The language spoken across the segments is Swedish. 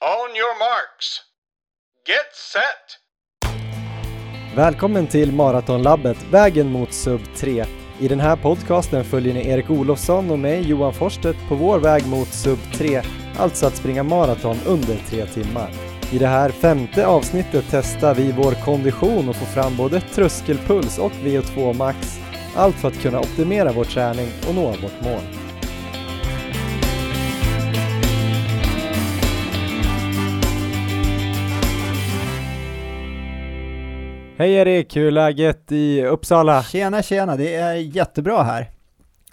On your marks. Get set! Välkommen till Maratonlabbet, vägen mot sub 3. I den här podcasten följer ni Erik Olofsson och mig, Johan Forsstedt, på vår väg mot sub 3, alltså att springa maraton under 3 timmar. I det här femte avsnittet testar vi vår kondition och får fram både tröskelpuls och VO2 max, allt för att kunna optimera vår träning och nå vårt mål. Hej Erik, hur är läget i Uppsala? Tjena tjena, det är jättebra här.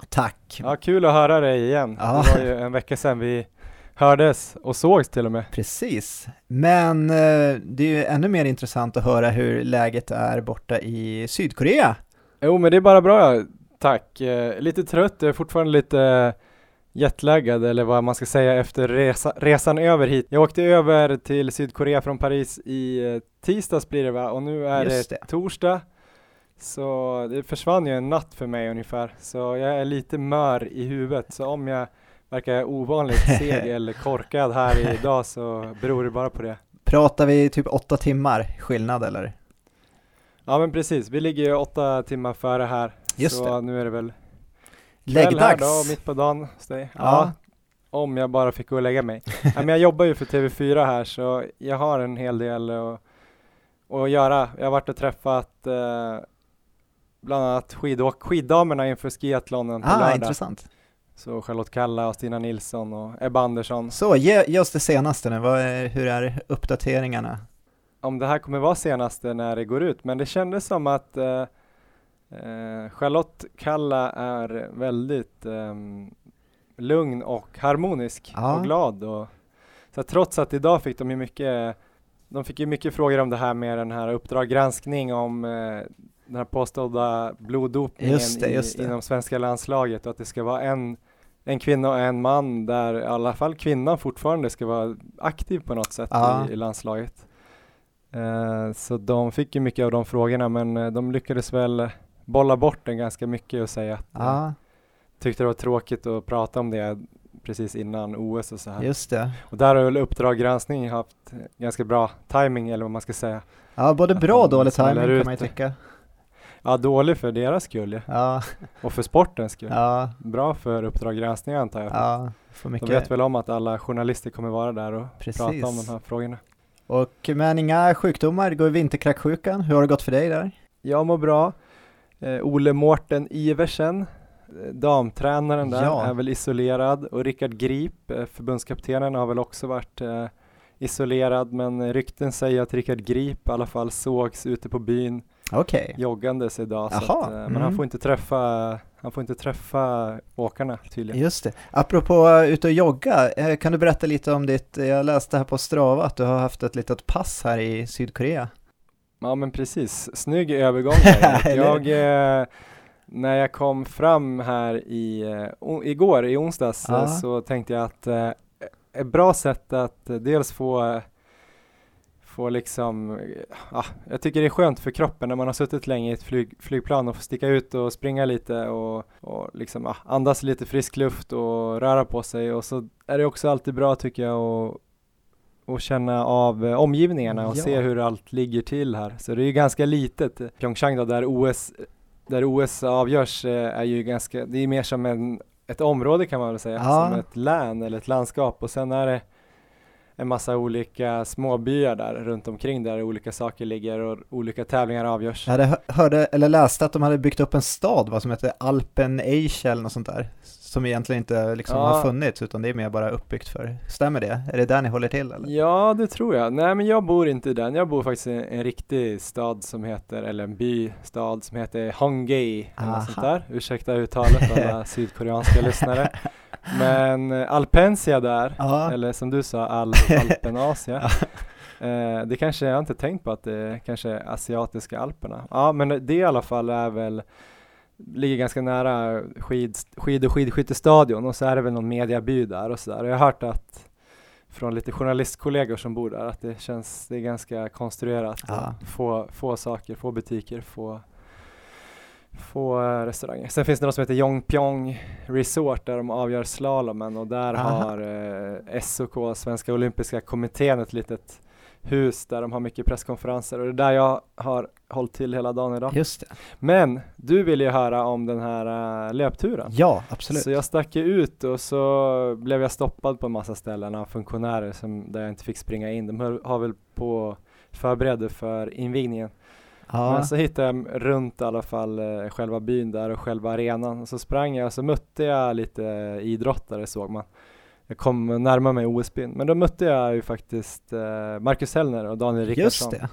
Tack. Ja, kul att höra dig igen. Ja. Det var ju en vecka sedan vi hördes och sågs till och med. Precis. Men eh, det är ju ännu mer intressant att höra hur läget är borta i Sydkorea. Jo, men det är bara bra, tack. Eh, lite trött, jag är fortfarande lite jetlaggad eller vad man ska säga efter resa, resan över hit. Jag åkte över till Sydkorea från Paris i eh, tisdags blir det va? Och nu är det, det. torsdag. Så det försvann ju en natt för mig ungefär. Så jag är lite mör i huvudet. Så om jag verkar ovanligt seg eller korkad här idag så beror det bara på det. Pratar vi typ åtta timmar skillnad eller? Ja men precis, vi ligger ju åtta timmar före här. Just så det. nu är det väl kväll här Läggdags. då, mitt på dagen hos dig. Ja. Ja. Om jag bara fick gå och lägga mig. ja, men jag jobbar ju för TV4 här så jag har en hel del att, att göra. Jag har varit och träffat eh, bland annat skidåk, skiddamerna inför skiathlonen på Ah, lördag. intressant. Så Charlotte Kalla och Stina Nilsson och Ebba Andersson. Så, ge, ge oss det senaste nu. Är, hur är uppdateringarna? Om det här kommer vara senaste när det går ut, men det kändes som att eh, eh, Charlotte Kalla är väldigt ehm, lugn och harmonisk Ja. och glad. Och, så att trots att idag fick de ju mycket, de fick ju mycket frågor om det här med den här Uppdrag granskning om eh, den här påstådda bloddopningen Just det, i, just det. inom svenska landslaget och att det ska vara en en kvinna och en man där i alla fall kvinnan fortfarande ska vara aktiv på något sätt Ja. i, i landslaget. Eh, så de fick ju mycket av de frågorna men eh, de lyckades väl bolla bort den ganska mycket och säga att eh, Ja, tyckte det var tråkigt att prata om det precis innan OS och så här. just det. Och där har väl Uppdrag granskning haft eh, ganska bra timing eller vad man ska säga. Ja, både bra och de dålig timing kan man ju tycka. Ja, dålig för deras skull ja. Och för sportens skull. ja, Bra för Uppdrag granskning antar jag. ja. De mycket. vet väl om att alla journalister kommer vara där och Precis. prata om de här frågorna. Och men inga sjukdomar, det går vinterkräksjukan. Hur har det gått för dig där? Jag mår bra. Eh, Ole Mårten Iversen, eh, damtränaren där, Ja. är väl isolerad och Rickard Grip, eh, förbundskaptenen, har väl också varit isolerad men rykten säger att Rickard Grip i alla fall sågs ute på byn Okej. joggandes idag så att, men mm. han får inte träffa han får inte träffa åkarna tydligen. Just det. Apropå uh, ut och jogga, kan du berätta lite om ditt, jag läste här på Strava att du har haft ett litet pass här i Sydkorea. Ja men precis, snygg övergång jag, eh, när jag kom fram här i, o- igår i onsdags eh, så tänkte jag att eh, ett bra sätt att dels få få liksom, ja, jag tycker det är skönt för kroppen när man har suttit länge i ett flyg, flygplan och få sticka ut och springa lite och, och liksom ja, andas lite frisk luft och röra på sig. Och så är det också alltid bra tycker jag att och känna av eh, omgivningarna och Ja. se hur allt ligger till här. Så det är ju ganska litet. Pyeongchang då, där OS, där OS avgörs eh, är ju ganska, det är mer som en, ett område kan man väl säga, Ja. som ett län eller ett landskap och sen är det en massa olika småbyar där runt omkring där olika saker ligger och olika tävlingar avgörs. Jag hade hörde, eller läste att de hade byggt upp en stad vad som heter Alpen Eiche eller något sånt där. Som egentligen inte liksom Ja. har funnits utan det är mer bara uppbyggt för. Stämmer det? Är det där ni håller till eller? Ja, det tror jag. Nej, men jag bor inte i den. Jag bor faktiskt i en, en riktig stad som heter, eller en by, stad som heter Hongdae eller något sånt Aha. där. Ursäkta uttalet alla sydkoreanska lyssnare. Men eh, Alpensia där, Ja. eller som du sa, Al Alpenasia. eh, det kanske, jag har inte tänkt på att det kanske är asiatiska alperna. Ja, men det i alla fall är väl ligger ganska nära skid, skid och skidskyttestadion och så är det väl någon mediaby där och sådär. Jag har hört att från lite journalistkollegor som bor där att det känns, det är ganska konstruerat. Ja. Få, få saker, få butiker, få, få eh, restauranger. Sen finns det något som heter Yongpyong Resort där de avgör slalomen och där Aha. har eh, SOK, Svenska Olympiska Kommittén, ett litet hus där de har mycket presskonferenser och det är där jag har hållit till hela dagen idag. Just det. Men du ville ju höra om den här eh, löpturen. Ja, absolut. Så jag stack ju ut och så blev jag stoppad på en massa ställen av funktionärer som, där jag inte fick springa in. De har, har väl på förberedde för invigningen. ja. Men så hittade jag runt i alla fall eh, själva byn där och själva arenan. Och så sprang jag och så mötte jag lite idrottare såg man. Jag kom närmare mig OS-byn. Men då mötte jag ju faktiskt eh, Marcus Hellner och Daniel Rickardsson. Just det.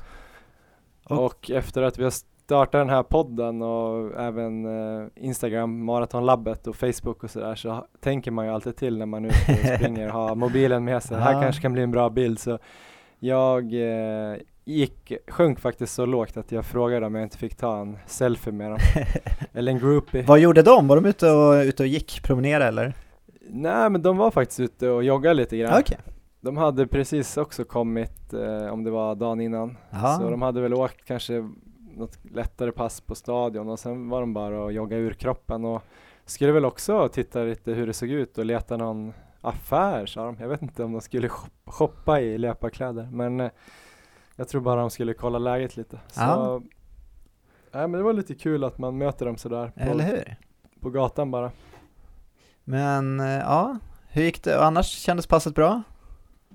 Och efter att vi har startat den här podden och även eh, Instagram, Maratonlabbet och Facebook och sådär så tänker man ju alltid till när man är ute och springer och har mobilen med sig. Det här kanske kan bli en bra bild så jag eh, gick, sjönk faktiskt så lågt att jag frågade om jag inte fick ta en selfie med dem. Eller en groupie. Vad gjorde de? Var de ute och, ute och gick, promenera eller? Nej men de var faktiskt ute och joggade lite grann. Okej. De hade precis också kommit, eh, om det var dagen innan, Ja. Så de hade väl åkt kanske något lättare pass på stadion och sen var de bara och jogga ur kroppen och skulle väl också titta lite hur det såg ut och leta någon affär sa de. Jag vet inte om de skulle shop- shoppa i löparkläder men eh, jag tror bara de skulle kolla läget lite. Så, Ja. nej, men det var lite kul att man möter dem sådär Eller på, hur? på gatan bara. Men eh, ja, hur gick det? Annars kändes passet bra?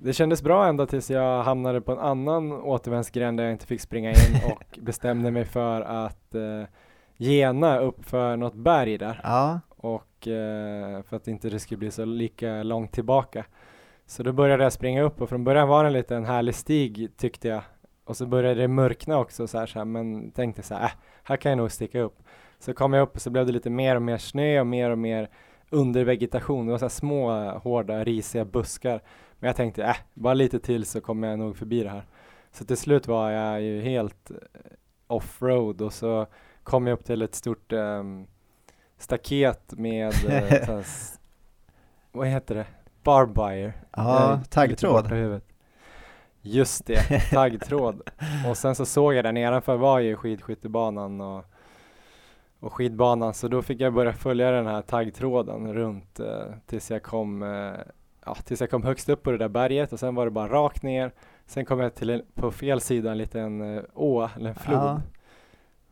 Det kändes bra ända tills jag hamnade på en annan återvändsgränd där jag inte fick springa in och bestämde mig för att eh, gena upp för något berg där Ja. och eh, för att inte det skulle bli så lika långt tillbaka. Så då började jag springa upp och från början var det en liten härlig stig tyckte jag. Och så började det mörkna också så här, så här men tänkte så här, äh, här kan jag nog sticka upp. Så kom jag upp och så blev det lite mer och mer snö och mer och mer undervegetation. Det var så här små hårda risiga buskar. Men jag tänkte, äh, bara lite till så kommer jag nog förbi det här. Så till slut var jag ju helt eh, offroad och så kom jag upp till ett stort ehm, staket med, eh, s- vad heter det? Barbwire. Ja, är taggtråd. Just det, taggtråd. och sen så såg jag där nedanför var ju skidskyttebanan och, och skidbanan så då fick jag börja följa den här taggtråden runt eh, tills jag kom eh, ja, tills jag kom högst upp på det där berget och sen var det bara rakt ner. Sen kom jag till en, på fel sida en liten eh, å eller en flod. Ja.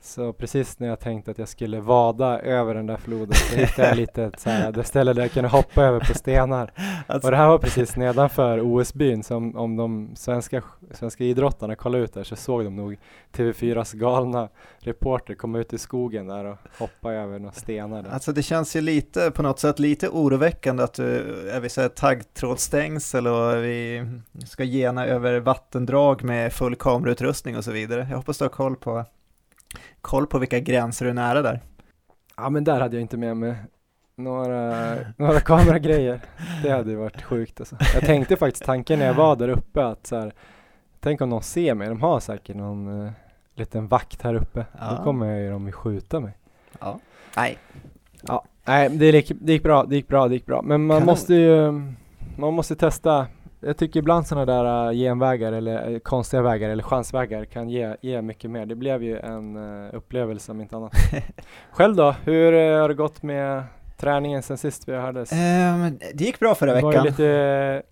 Så precis när jag tänkte att jag skulle vada över den där floden så hittade jag lite ett så här, det ställe där jag kunde hoppa över på stenar. Alltså, Och det här var precis nedanför OS-byn, så om de svenska, svenska idrottarna kollade ut där så såg de nog TV4s galna reporter komma ut i skogen där och hoppa över några stenar där. alltså det känns ju lite, på något sätt lite oroväckande att du är vid så här taggtrådsstängsel och vi ska gena över vattendrag med full kamerautrustning och så vidare. Jag hoppas du har koll på, koll på vilka gränser du är nära där. Ja men där hade jag inte med mig några, några kameragrejer. Det hade ju varit sjukt alltså. Jag tänkte faktiskt tanken när jag var där uppe att så här, tänk om någon ser mig, de har säkert någon eh, liten vakt här uppe. Ja. Då kommer ju de ju skjuta mig. Ja. Nej. Ja, nej, det gick, det gick bra, det gick bra, det gick bra. Men man Kanon. måste ju, man måste testa. Jag tycker ibland sådana där uh, genvägar eller uh, konstiga vägar eller chansvägar kan ge, ge mycket mer. Det blev ju en uh, upplevelse om inte annat. Själv då, hur har det gått med träningen sen sist vi hördes? Ehm, det gick bra förra Det var veckan. lite,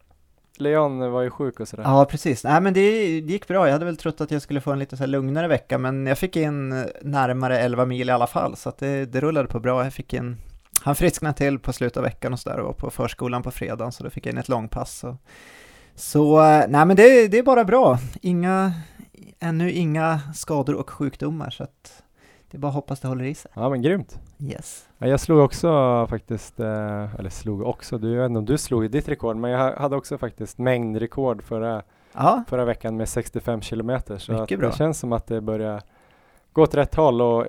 Leon var ju sjuk och sådär. Ja, precis. Nej, men det, det gick bra. Jag hade väl trott att jag skulle få en lite så lugnare vecka, men jag fick in närmare 11 mil i alla fall, så att det, det rullade på bra. Jag fick in, han frisknade till på slutet av veckan och sådär och var på förskolan på fredagen, så då fick jag in ett långpass. Så, så eh, nej, men det, det är bara bra. Inga, ännu inga skador och sjukdomar, så att det är bara att hoppas det håller i sig. Ja men grymt. Yes. Ja, Jag slog också faktiskt, eh, eller slog också, du, jag vet inte om du slog ditt rekord, men jag ha- hade också faktiskt mängdrekord förra, förra veckan med 65 kilometer. Så Mycket bra. det känns som att det börjar gå åt rätt håll och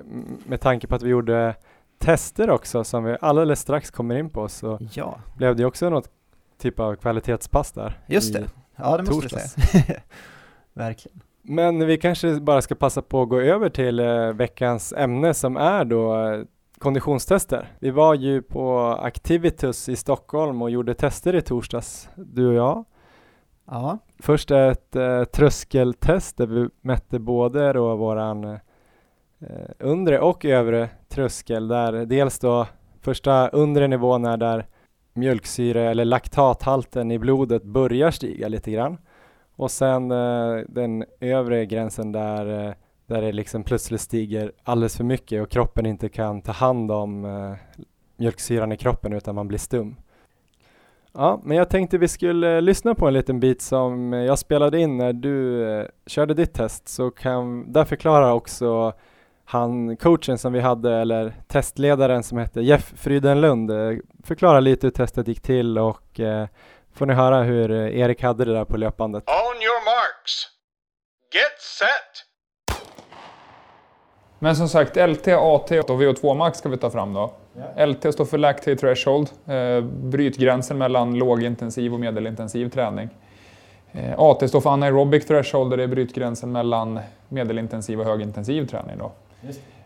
med tanke på att vi gjorde tester också som vi alldeles strax kommer in på så ja, blev det också något typ av kvalitetspass där. just det. Ja, det måste du torsdags. säga. Verkligen. Men vi kanske bara ska passa på att gå över till eh, veckans ämne som är då eh, konditionstester. Vi var ju på Activitus i Stockholm och gjorde tester i torsdags, du och jag. Ja, Först ett eh, tröskeltest där vi mätte både då våran eh, undre och övre tröskel där dels då första undre nivån är där mjölksyre eller laktathalten i blodet börjar stiga lite grann och sen eh, den övre gränsen där, eh, där det liksom plötsligt stiger alldeles för mycket och kroppen inte kan ta hand om eh, mjölksyran i kroppen utan man blir stum. Ja, men jag tänkte vi skulle eh, lyssna på en liten bit som jag spelade in när du eh, körde ditt test så kan där förklara också han coachen som vi hade eller testledaren som hette Jeff Frydenlund eh, förklara lite hur testet gick till och eh, får ni höra hur eh, Erik hade det där på löpbandet. On your marks. Get set. Men som sagt, LT, AT och VO2 max ska vi ta fram då. LT står för Lactate Threshold, eh, brytgränsen mellan lågintensiv och medelintensiv träning. Eh, AT står för Anaerobic Threshold, och det är brytgränsen mellan medelintensiv och högintensiv träning. Då.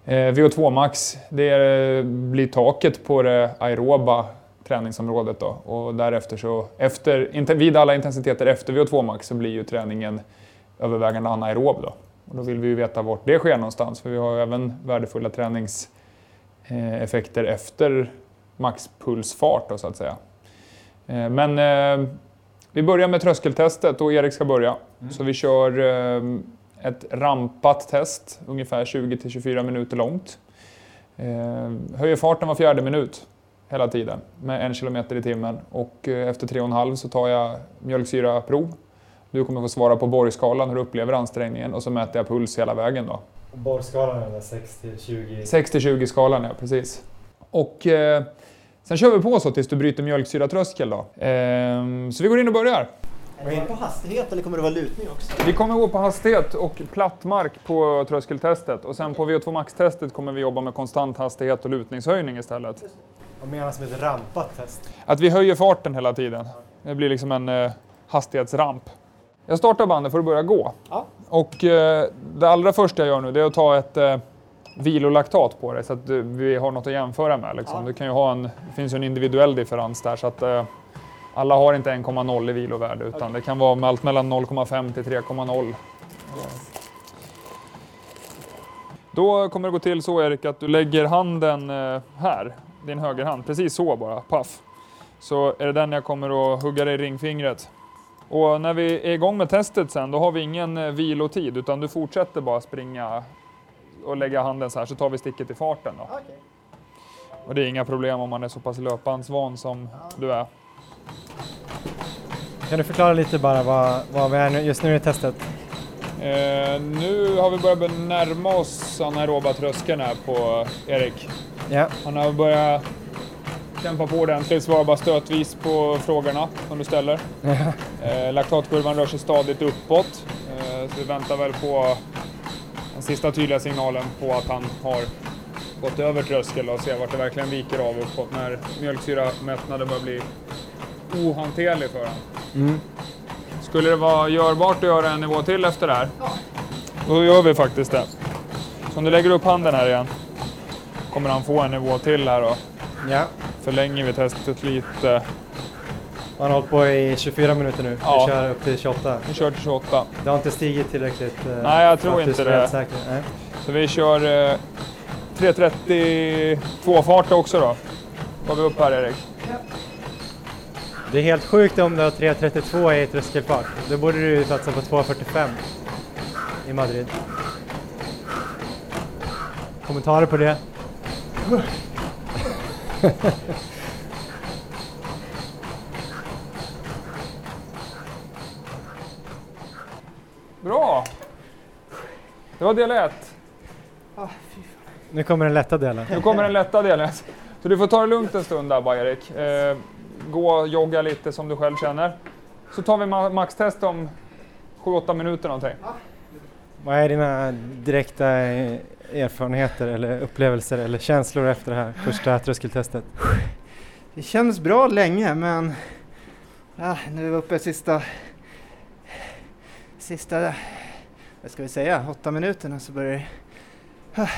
Eh, VO2 max, det är, blir taket på det aeroba träningsområdet. Då. Och därefter så, efter, vid alla intensiteter efter VO2 max så blir ju träningen övervägande anaerob. Då. Och då vill vi ju veta vart det sker någonstans, för vi har även värdefulla träningseffekter efter maxpulsfart då, så att säga. Eh, men eh, vi börjar med tröskeltestet och Erik ska börja. Mm. Så vi kör eh, ett rampat test, ungefär 20-24 minuter långt. Höjer farten var fjärde minut hela tiden med en kilometer i timmen och efter tre och en halv så tar jag mjölksyraprov du kommer få svara på borgskalan hur du upplever ansträngningen och så mäter jag puls hela vägen då. Borgskalan är 6 20? 6 20 skalan ja, precis. Och eh, sen kör vi på så tills du bryter mjölksyratröskel då. Eh, så vi går in och börjar. Är det på hastighet eller kommer det vara lutning också? Vi kommer gå på hastighet och platt mark på tröskeltestet och sen på VO2 max-testet kommer vi jobba med konstant hastighet och lutningshöjning istället. Vad menas med ett rampat test? Att vi höjer farten hela tiden. Det blir liksom en eh, hastighetsramp. Jag startar bandet för att börja gå. Ja. Och eh, det allra första jag gör nu det är att ta ett eh, vilolaktat på det så att eh, vi har något att jämföra med. Liksom. Ja. Du kan ju ha en, det finns ju en individuell differens där så att eh, alla har inte 1,0 i vilovärde utan det kan vara allt mellan 0,5 till 3,0. Då kommer det gå till så Erik att du lägger handen eh, här, din högerhand, precis så bara, paff. Så är det den jag kommer att hugga dig i ringfingret. Och när vi är igång med testet sen, då har vi ingen eh, vilotid utan du fortsätter bara springa och lägga handen så här så tar vi sticket i farten. Då. Okay. Och det är inga problem om man är så pass löpbandsvan som du är. Kan du förklara lite bara vad, vad vi är just nu i testet? Eh, nu har vi börjat närma oss anaeroba tröskeln här på Erik. Ja. Han har börjat kämpa på ordentligt, svara bara stötvis på frågorna som du ställer. eh, laktatkurvan rör sig stadigt uppåt, eh, så vi väntar väl på den sista tydliga signalen på att han har gått över tröskel och ser vart det verkligen viker av uppåt när mjölksyramättnaden börjar bli ohanterlig för honom. Mm. Skulle det vara görbart att göra en nivå till efter det här, då gör vi faktiskt det. Så om du lägger upp handen här igen kommer han få en nivå till här då. Ja förlänger vi testet lite. Man har hållit på i 24 minuter nu. Ja. Vi kör upp till 28. Vi kör till 28. Det har inte stigit tillräckligt? Eh, Nej, jag tror inte det. Nej. Så vi kör eh, 3.32 fart också då. Var vi upp här Erik? Ja. Det är helt sjukt om du har 3.32 i tröskelfart. Då borde du satsa på 2.45 i Madrid. Kommentarer på det? Bra! Det var del ett. nu kommer den lätta delen. Nu kommer den lätta delen. Så du får ta det lugnt en stund där bara Erik. Eh, gå och jogga lite som du själv känner. Så tar vi maxtest om 7-8 minuter någonting. Vad är dina direkta erfarenheter eller upplevelser eller känslor efter det här första tröskeltestet? Det kändes bra länge men ja, nu är vi uppe i sista, sista, vad ska vi säga, åtta minuterna så börjar det,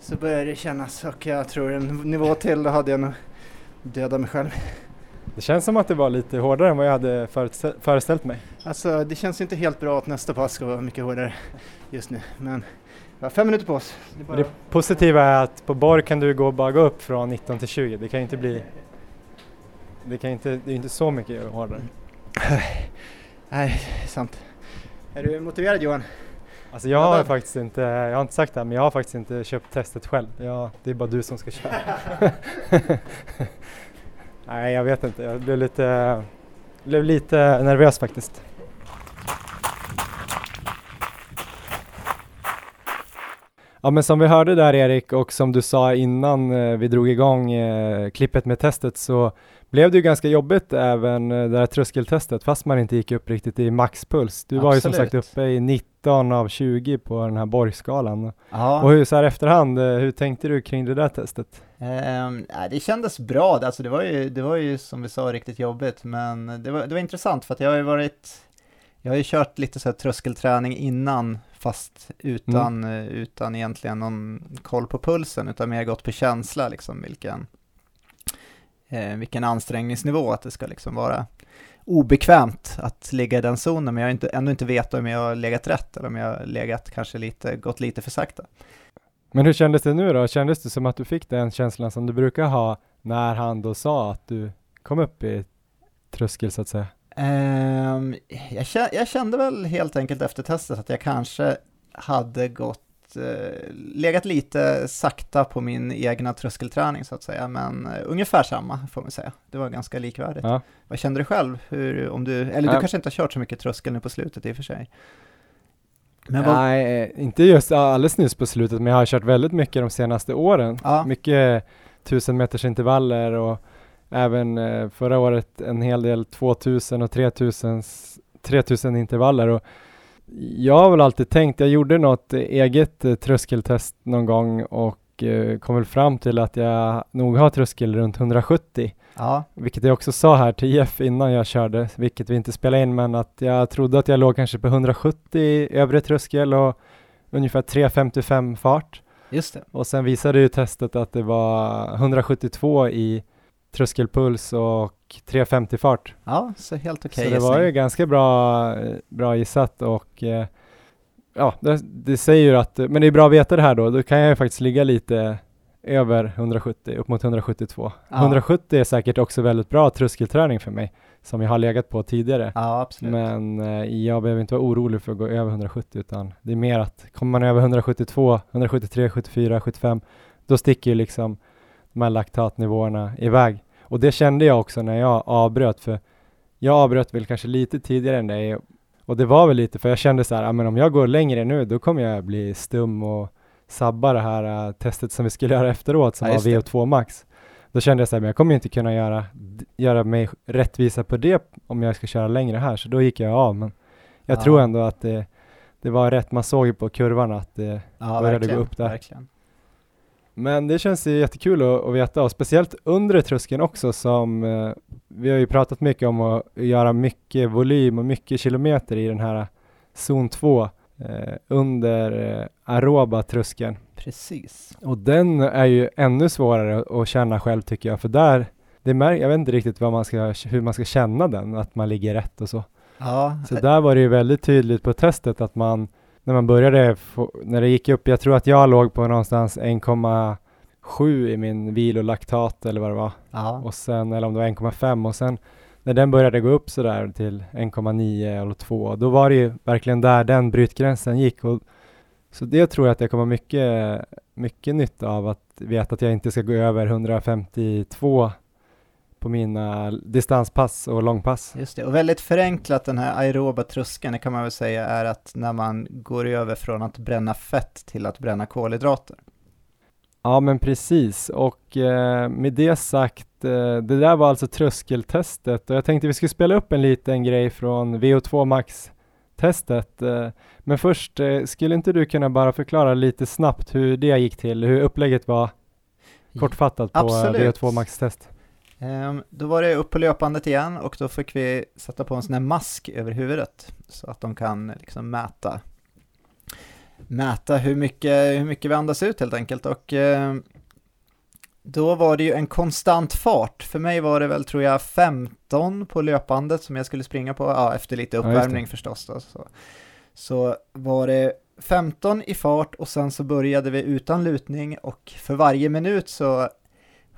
så börjar det kännas och jag tror en nivå till då hade jag nog dödat mig själv. Det känns som att det var lite hårdare än vad jag hade föreställt mig. Alltså det känns inte helt bra att nästa pass ska vara mycket hårdare just nu men Vi har fem minuter på oss. Det, bara... det positiva är att på borr kan du gå, bara gå upp från 19 till 20. Det kan inte bli... Det, kan inte, det är inte så mycket hårdare. Nej, sant. Är du motiverad Johan? Alltså jag har faktiskt inte, jag har inte sagt det här, men jag har faktiskt inte köpt testet själv. Jag, det är bara du som ska köpa. Nej, jag vet inte. Jag blev lite, blev lite nervös faktiskt. Ja men som vi hörde där Erik och som du sa innan eh, vi drog igång eh, klippet med testet så blev det ju ganska jobbigt även eh, det här tröskeltestet fast man inte gick upp riktigt i maxpuls. Du Absolut. var ju som sagt uppe i 19 av 20 på den här borgskalan. Ja. Och hur så här efterhand, eh, hur tänkte du kring det där testet? Um, det kändes bra, alltså det var, ju, det var ju som vi sa riktigt jobbigt men det var, det var intressant för att jag har ju varit jag har ju kört lite så här tröskelträning innan fast utan, mm. utan egentligen någon koll på pulsen utan mer gått på känsla liksom vilken eh, vilken ansträngningsnivå, att det ska liksom vara obekvämt att ligga i den zonen, men jag inte, ändå inte vet om jag har legat rätt eller om jag har legat kanske lite, gått lite för sakta. Men hur kändes det nu då? Kändes det som att du fick den känslan som du brukar ha när han då sa att du kom upp i tröskel så att säga? Um, jag, kände, jag kände väl helt enkelt efter testet att jag kanske hade gått eh, legat lite sakta på min egna tröskelträning så att säga, men eh, ungefär samma får man säga. Det var ganska likvärdigt. Ja. Vad kände du själv? Hur, om du, eller du ja. kanske inte har kört så mycket tröskel nu på slutet i och för sig? Vad... Nej, eh, inte just alldeles nyss på slutet, men jag har kört väldigt mycket de senaste åren. Ja. Mycket tusen meters intervaller och även förra året en hel del 2000 och 3000, 3000 intervaller. Och jag har väl alltid tänkt, jag gjorde något eget eh, tröskeltest någon gång och eh, kom väl fram till att jag nog har tröskel runt 170. Ja. Vilket jag också sa här till Jeff innan jag körde, vilket vi inte spelade in, men att jag trodde att jag låg kanske på 170 övre tröskel och ungefär 355 fart. Just det. Och sen visade ju testet att det var 172 i tröskelpuls och 350 fart. Ja, så helt okej okay Så det var ju ganska bra, bra gissat och eh, ja, det, det, säger ju att, men det är bra att veta det här då, då kan jag ju faktiskt ligga lite över 170, upp mot 172. Ja. 170 är säkert också väldigt bra tröskelträning för mig, som jag har legat på tidigare. Ja, absolut. Men eh, jag behöver inte vara orolig för att gå över 170, utan det är mer att kommer man över 172, 173, 74, 75, då sticker ju liksom de här laktatnivåerna iväg. Och det kände jag också när jag avbröt, för jag avbröt väl kanske lite tidigare än dig och det var väl lite, för jag kände så här, ja men om jag går längre nu, då kommer jag bli stum och sabba det här uh, testet som vi skulle göra efteråt, som ja, var VO2 max. Då kände jag så här, men jag kommer inte kunna göra, göra mig rättvisa på det om jag ska köra längre här, så då gick jag av, men jag ja. tror ändå att det, det var rätt, man såg ju på kurvan att det ja, började gå upp där. Verkligen. Men det känns ju jättekul att, att veta och speciellt undre tröskeln också som eh, vi har ju pratat mycket om att göra mycket volym och mycket kilometer i den här zon 2 eh, under eh, aeroba tröskeln. Precis. Och den är ju ännu svårare att känna själv tycker jag för där, det mär, jag vet inte riktigt vad man ska, hur man ska känna den, att man ligger rätt och så. Ja. Så där var det ju väldigt tydligt på testet att man när man började, när det gick upp, jag tror att jag låg på någonstans 1,7 i min vilolaktat eller vad det var. Aha. Och sen, eller om det var 1,5 och sen när den började gå upp sådär till 1,9 eller 2, då var det ju verkligen där den brytgränsen gick. Och, så det tror jag att jag kommer mycket, mycket nytta av att veta att jag inte ska gå över 152 på mina distanspass och långpass. Just det, och väldigt förenklat den här aeroba tröskeln, det kan man väl säga är att när man går över från att bränna fett till att bränna kolhydrater. Ja men precis och eh, med det sagt, eh, det där var alltså tröskeltestet och jag tänkte vi skulle spela upp en liten grej från VO2 Max testet. Eh, men först, eh, skulle inte du kunna bara förklara lite snabbt hur det gick till, hur upplägget var kortfattat på Absolut. VO2 Max test? Um, då var det upp på löpandet igen och då fick vi sätta på en sån här mask över huvudet så att de kan liksom mäta mäta hur mycket, hur mycket vi andas ut helt enkelt och um, då var det ju en konstant fart. För mig var det väl, tror jag, 15 på löpandet som jag skulle springa på, ja, efter lite uppvärmning ja, förstås. Då, så. så var det 15 i fart och sen så började vi utan lutning och för varje minut så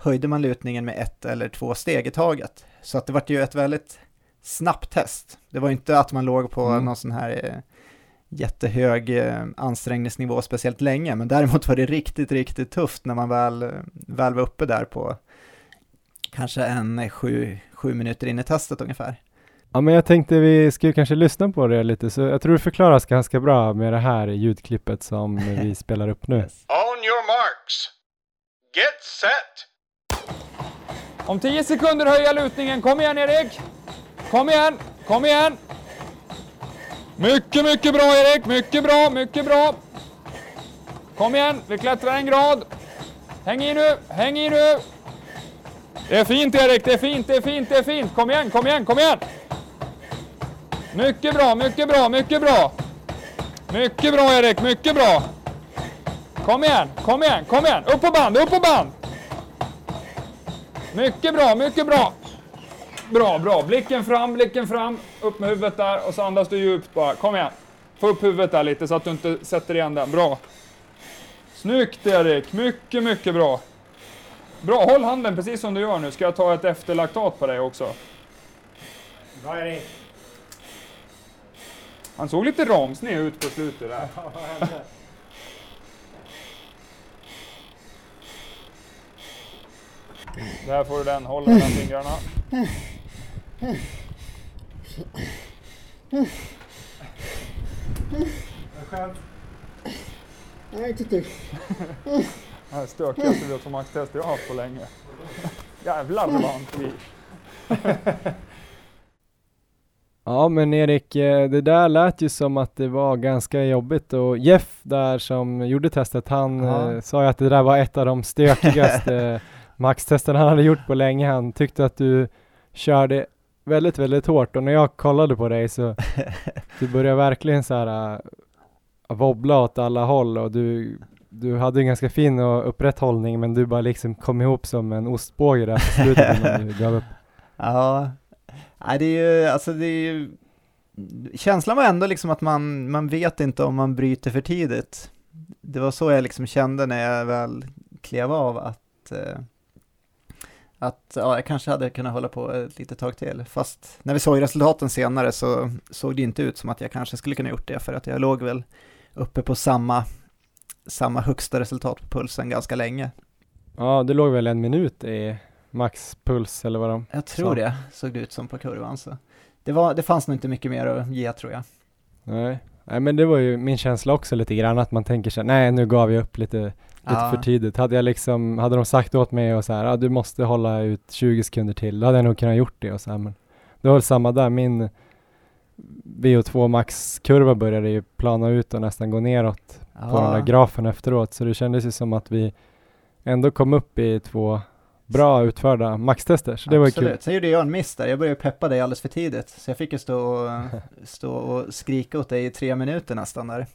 höjde man lutningen med ett eller två steg i taget. Så att det var ju ett väldigt snabbt test. Det var inte att man låg på Mm. någon sån här eh, jättehög eh, ansträngningsnivå speciellt länge, men däremot var det riktigt, riktigt tufft när man väl, eh, väl var uppe där på kanske en sju, sju minuter in i testet ungefär. Ja, men jag tänkte vi skulle kanske lyssna på det lite, så jag tror det förklaras ganska bra med det här ljudklippet som vi spelar upp nu. On your marks. Get set. Om 10 sekunder höja lutningen. Kom igen Erik! Kom igen! Kom igen! Mycket, mycket bra Erik! Mycket bra, mycket bra! Kom igen, vi klättrar en grad. Häng i nu, häng i nu! Det är fint Erik, det är fint, det är fint, det är fint! Kom igen, kom igen, kom igen! Mycket bra, mycket bra, mycket bra! Mycket bra Erik, mycket bra! Kom igen, kom igen, kom igen! Upp på band, upp på band! Mycket bra, mycket bra! Bra, bra. Blicken fram, blicken fram. Upp med huvudet där och så andas du djupt bara. Kom igen. Få upp huvudet där lite så att du inte sätter igen den. Bra. Snyggt Erik. Mycket, mycket bra. Bra, håll handen precis som du gör nu. Ska jag ta ett efterlaktat på dig också? Bra Erik! Han såg lite ramsned ut på slutet där. Där får du den. Håll mellan fingrarna. Det här stökigaste vi har som maxtest jag har haft på länge. Jävlar vad han tog i. Ja men Erik, eh, det där lät ju som att det var ganska jobbigt och Jeff där som gjorde testet, han Ja. eh, sa ju att det där var ett av de stökigaste maxtesten han hade gjort på länge. Han tyckte att du körde väldigt, väldigt hårt och när jag kollade på dig så du började verkligen så här äh, wobbla åt alla håll och du, du hade en ganska fin och upprätt hållning men du bara liksom kom ihop som en ostbåge där på slutet innan du gav upp. Ja, nej det är ju, alltså det är ju, känslan var ändå liksom att man, man vet inte om man bryter för tidigt. Det var så jag liksom kände när jag väl klev av att, eh, att ja, jag kanske hade kunnat hålla på ett litet tag till. Fast när vi såg resultaten senare så såg det inte ut som att jag kanske skulle kunna gjort det för att jag låg väl uppe på samma, samma högsta resultat på pulsen ganska länge. Ja, du låg väl en minut i maxpuls eller vad de Jag tror Så. det, såg det ut som på kurvan. Så. Det, var, det fanns nog inte mycket mer att ge tror jag. Nej. Nej men det var ju min känsla också lite grann att man tänker sig nej nu gav jag upp lite, lite Ja. för tidigt. Hade jag liksom, hade de sagt åt mig och så här, ah, du måste hålla ut 20 sekunder till, då hade jag nog kunnat gjort det och så här, men det var väl samma där, min VO2 max-kurva började ju plana ut och nästan gå neråt på den där grafen efteråt, så det kändes ju som att vi ändå kom upp i två bra utförda maxtester, så det var ju kul. Absolut. Sen gjorde jag en miss där, jag började peppa dig alldeles för tidigt. Så jag fick ju stå och, stå och skrika åt dig i tre minuter nästan där.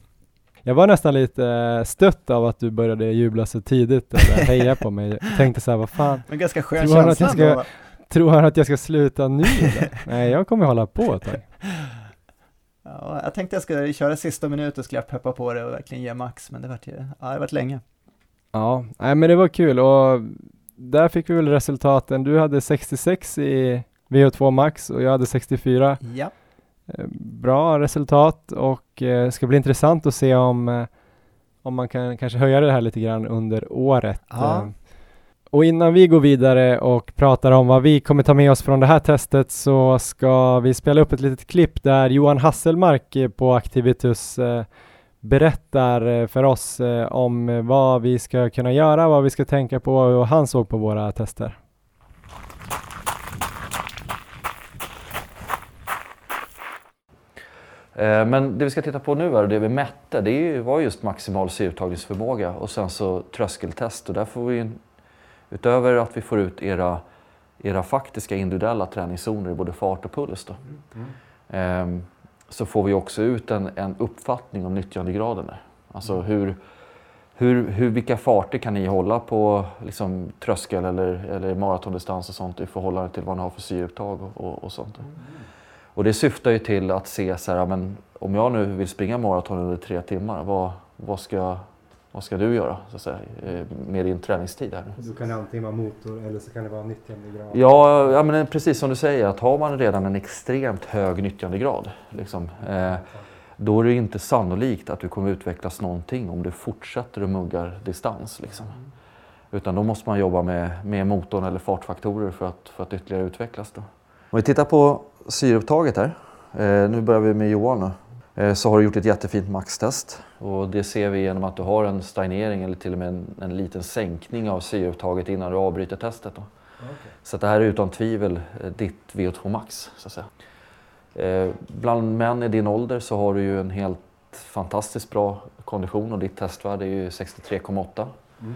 Jag var nästan lite eh, stött av att du började jubla så tidigt eller heja på mig. Jag tänkte så här, vad fan, Men ganska skön Tror känsla jag ändå. tror han att jag ska sluta nu? Nej, jag kommer hålla på ett tag. Ja, jag tänkte jag skulle köra sista minuten skulle jag peppa på det och verkligen ge max, men det vart ju, ja det vart länge. Ja, nej men det var kul och där fick vi väl resultaten. Du hade 66 i VO2 max och jag hade 64. Ja. Eh, Bra resultat och eh, ska bli intressant att se om, eh, om man kan kanske höja det här lite grann under året. Ja. Eh, Och innan vi går vidare och pratar om vad vi kommer ta med oss från det här testet så ska vi spela upp ett litet klipp där Johan Hasselmark på Activitus berättar för oss om vad vi ska kunna göra, vad vi ska tänka på och hur han såg på våra tester. Men det vi ska titta på nu är och det vi mätte, det var just maximal syreupptagningsförmåga och sen så tröskeltest. Och där får vi, utöver att vi får ut era, era faktiska individuella träningszoner i både fart och puls, då, ehm, så får vi också ut en, en uppfattning om nyttjandegraden. där. Alltså hur, hur, hur, vilka farter kan ni hålla på liksom, tröskel eller, eller maratondistans och sånt i förhållande till vad ni har för syreupptag och, och, och sånt. Och det syftar ju till att se så här, men om jag nu vill springa maraton under tre timmar, vad, vad, ska, vad ska du göra så att säga, eh, med din träningstid? Här? Då kan det antingen vara motor eller så kan det vara nyttjandegrad. Ja, ja men precis som du säger, att har man redan en extremt hög nyttjandegrad, liksom, eh, då är det inte sannolikt att du kommer utvecklas någonting om du fortsätter och muggar distans. Liksom. Utan då måste man jobba med, med motorn eller fartfaktorer för att, för att ytterligare utvecklas. Då. Om vi tittar på syreupptaget här. Eh, nu börjar vi med Johan. Då. Eh, så har du gjort ett jättefint maxtest. Och det ser vi genom att du har en stagnering eller till och med en, en liten sänkning av syreupptaget innan du avbryter testet. Då. Okay. Så det här är utan tvivel eh, ditt VO2 max. Så att säga. Eh, bland män i din ålder så har du ju en helt fantastiskt bra kondition och ditt testvärde är ju 63,8. Mm.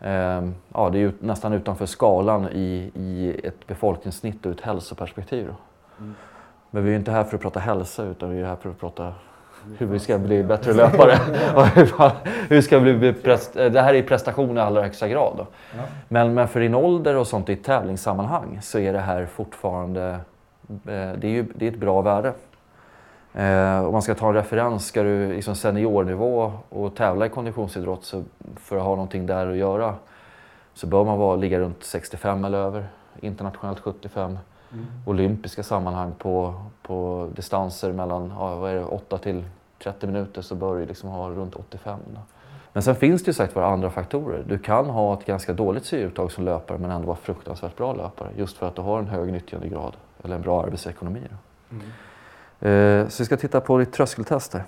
Eh, ja, det är ju nästan utanför skalan i, i ett befolkningssnitt och ett hälsoperspektiv. Mm. Men vi är inte här för att prata hälsa utan vi är här för att prata hur vi ska bli bättre löpare. hur ska bli det här är prestation i allra högsta grad. Då. Ja. Men, men för din ålder och sånt i tävlingssammanhang så är det här fortfarande Eh, det är ju det är ett bra värde. Eh, om man ska ta en referens, ska du liksom seniornivå och tävla i konditionsidrott så för att ha någonting där att göra så bör man vara, ligga runt 65 eller över, internationellt 75. Mm. Olympiska sammanhang på, på distanser mellan ja, vad är det, 8 till 30 minuter så bör du liksom ha runt 85. Då. Men sen finns det ju sagt vara andra faktorer. Du kan ha ett ganska dåligt syreupptag som löpare men ändå vara fruktansvärt bra löpare just för att du har en hög nyttjandegrad eller en bra arbetsekonomi. Mm. Eh, så vi ska titta på ditt tröskeltest här.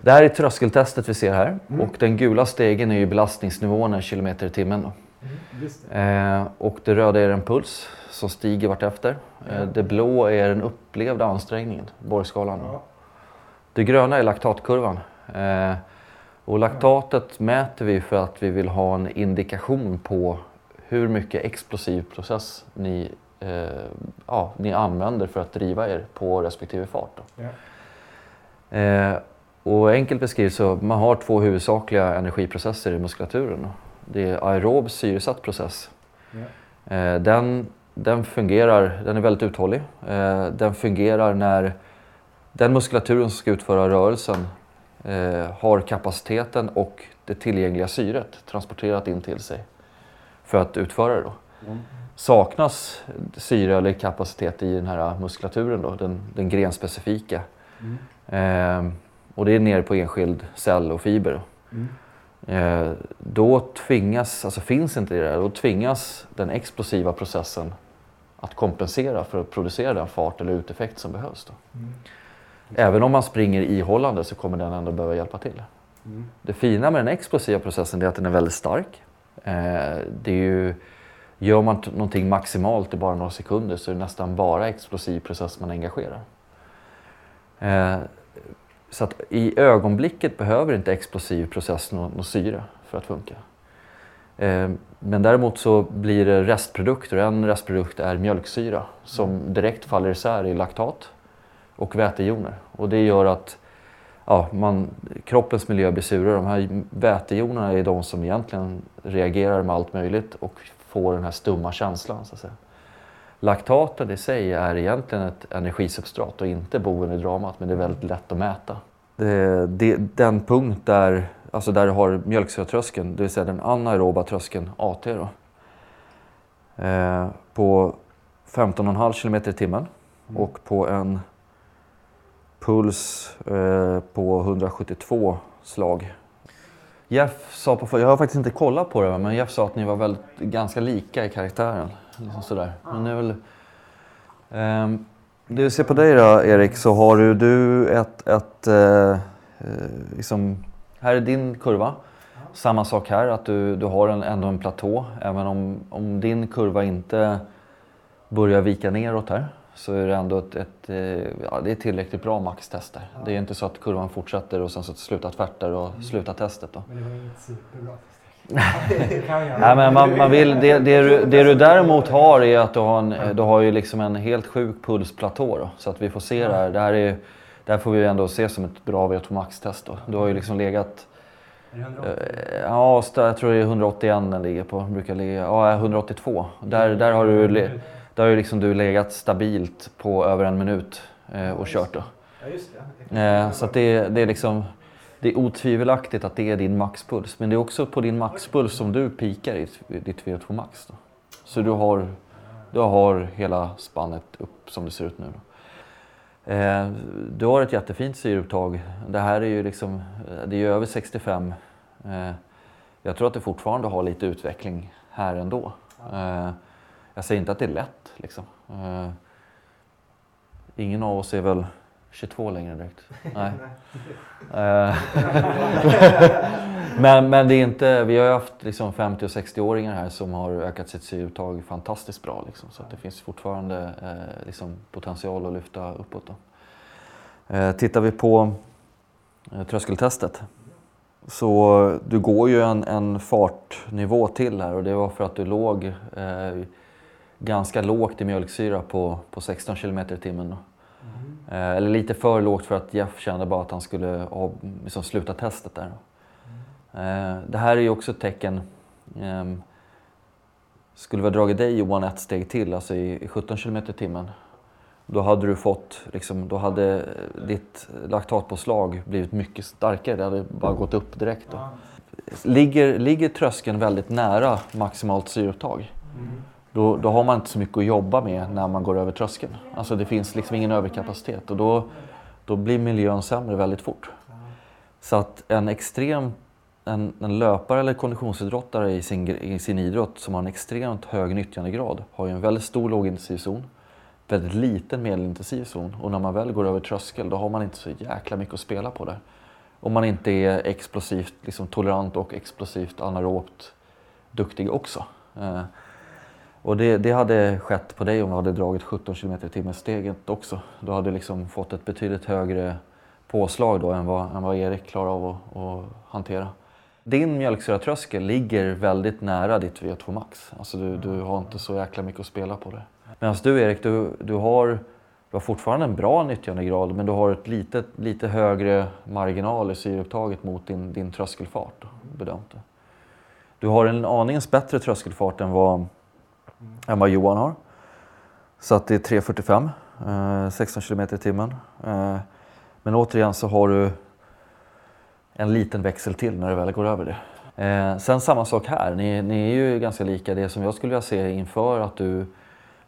Det här är tröskeltestet vi ser här mm. och den gula stegen är ju belastningsnivåerna i kilometer i timmen. Mm, eh, och det röda är en puls som stiger vartefter. Eh, det blå är den upplevda ansträngningen, Borgskalan. Ja. Det gröna är laktatkurvan. Eh, och laktatet mäter vi för att vi vill ha en indikation på hur mycket explosiv process ni eh, ja, ni använder för att driva er på respektive fart. Ja. Eh, och enkelt beskrivet så man har två huvudsakliga energiprocesser i muskulaturen. Det är aerob syresatt process. Ja. Eh, den, den fungerar, den är väldigt uthållig. Eh, den fungerar när den muskulaturen som ska utföra rörelsen eh, har kapaciteten och det tillgängliga syret transporterat in till sig för att utföra det. Då. Mm saknas syre eller kapacitet i den här muskulaturen, då, den, den grenspecifika. Mm. Eh, och det är nere på enskild cell och fiber. Mm. Eh, då tvingas, alltså finns inte det där, då tvingas den explosiva processen att kompensera för att producera den fart eller uteffekt som behövs. Mm. Även om man springer ihållande så kommer den ändå behöva hjälpa till. Mm. Det fina med den explosiva processen är att den är väldigt stark. Eh, det är ju Gör man någonting maximalt i bara några sekunder så är det nästan bara explosiv process man engagerar. Eh, så att i ögonblicket behöver inte explosiv process någon, någon syre för att funka. Eh, men däremot så blir det restprodukter. En restprodukt är mjölksyra som direkt faller isär i laktat och vätejoner. Och det gör att ja, man, kroppens miljö blir surare. De här vätejonerna är de som egentligen reagerar med allt möjligt och får den här stumma känslan. Så att säga. Laktaten i sig är egentligen ett energisubstrat och inte boven i dramat, men det är väldigt lätt att mäta. Det, det, den punkt där, alltså där du har mjölksyratröskeln, det vill säga den anaeroba tröskeln AT, då, eh, på 15,5 km i timmen mm. och på en puls eh, på 172 slag Jeff sa på jag har faktiskt inte kollat på det, men Jeff sa att ni var väldigt, ganska lika i karaktären. Liksom sådär. Men det väl, um, det vi ser på dig då, Erik, så har du, du ett, ett uh, liksom, här är din kurva. Samma sak här, att du, du har en, ändå en platå. Även om, om din kurva inte börjar vika neråt här så är det ändå ett, ett eh, ja, det är tillräckligt bra maxtest där. Det är inte så att kurvan fortsätter och sen så slutar tvärter och mm. slutar testet. Då. Men det var inget superbra Nej, men man, man vill, det, det, du, det du däremot har är att du har, en, du har ju liksom en helt sjuk pulsplatå. Då, så att vi får se det här. Det här, är, det här får vi ändå se som ett bra VO2 max-test. Du har ju liksom legat... Ja, jag tror det är 181 den ligger på. Brukar ligga, ja, 182. Där, där har du där har ju liksom du legat stabilt på över en minut eh, och kört då. Det. Eh, så det, det är liksom det är otvivelaktigt att det är din maxpuls. Men det är också på din maxpuls som du pikar i ditt VO2 max. Då. Så du har, du har hela spannet upp som det ser ut nu. Då. Eh, du har ett jättefint syreupptag. Det här är ju liksom, det är över 65. Eh, jag tror att du fortfarande har lite utveckling här ändå. Eh, jag säger inte att det är lätt liksom. Eh, ingen av oss är väl 22 längre direkt. Nej. Eh, men, men det är inte, vi har ju haft liksom 50 och 60-åringar här som har ökat sitt syreupptag fantastiskt bra. Liksom, så det finns fortfarande eh, liksom potential att lyfta uppåt. Då. Eh, tittar vi på eh, tröskeltestet så du går ju en, en fartnivå till här och det var för att du låg eh, ganska lågt i mjölksyra på, på 16 km i timmen. Eh, eller lite för lågt för att Jeff kände bara att han skulle ha, liksom, sluta testet där. Eh, det här är ju också ett tecken. Eh, skulle vi ha dragit dig Johan ett steg till, alltså i, i 17 km i timmen, då hade du fått, liksom, då hade ditt laktatpåslag blivit mycket starkare. Det hade bara gått upp direkt. Då. Ligger, ligger tröskeln väldigt nära maximalt syreupptag, då, då har man inte så mycket att jobba med när man går över tröskeln. Alltså det finns liksom ingen överkapacitet och då, då blir miljön sämre väldigt fort. Så att en extrem en, en löpare eller konditionsidrottare i sin, i sin idrott som har en extremt hög nyttjandegrad har ju en väldigt stor lågintensiv zon, väldigt liten medelintensiv zon och när man väl går över tröskel då har man inte så jäkla mycket att spela på där. Om man inte är explosivt liksom, tolerant och explosivt anaerobt duktig också. Eh, och det, det, hade skett på dig om du hade dragit 17 km i timmen steget också. Du hade liksom fått ett betydligt högre påslag då än vad, än vad Erik klarar av att, att hantera. Din mjölksyratröskel ligger väldigt nära ditt VO2 max. Alltså du, du har inte så jäkla mycket att spela på det. Medan du Erik, du, du, har, du har fortfarande en bra nyttjandegrad men du har ett lite, lite högre marginal i syreupptaget mot din, din tröskelfart. Bedömt. Du har en aningens bättre tröskelfart än vad än vad Johan har. Så att det är 3.45, eh, 16 km i timmen. Eh, men återigen så har du en liten växel till när du väl går över det. Eh, sen samma sak här, ni, ni, är ju ganska lika. Det som jag skulle vilja se inför att du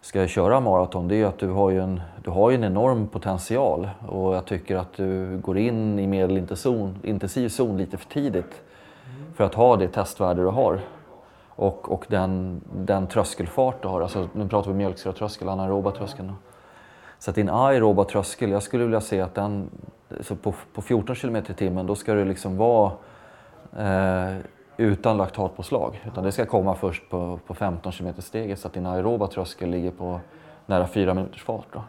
ska köra maraton, det är ju att du har ju en, du har ju en enorm potential och jag tycker att du går in i medelintensiv zon lite för tidigt för att ha det testvärde du har och, och den, den tröskelfart du har. Alltså, nu pratar vi mjölksyratröskel, anaeroba tröskeln. Så att din aeroba tröskel, jag skulle vilja se att den, så på, på 14 km i timmen, då ska du liksom vara eh, utan laktatpåslag. Utan det ska komma först på, på 15 km steget så att din aeroba tröskel ligger på nära 4 minuters fart. Då.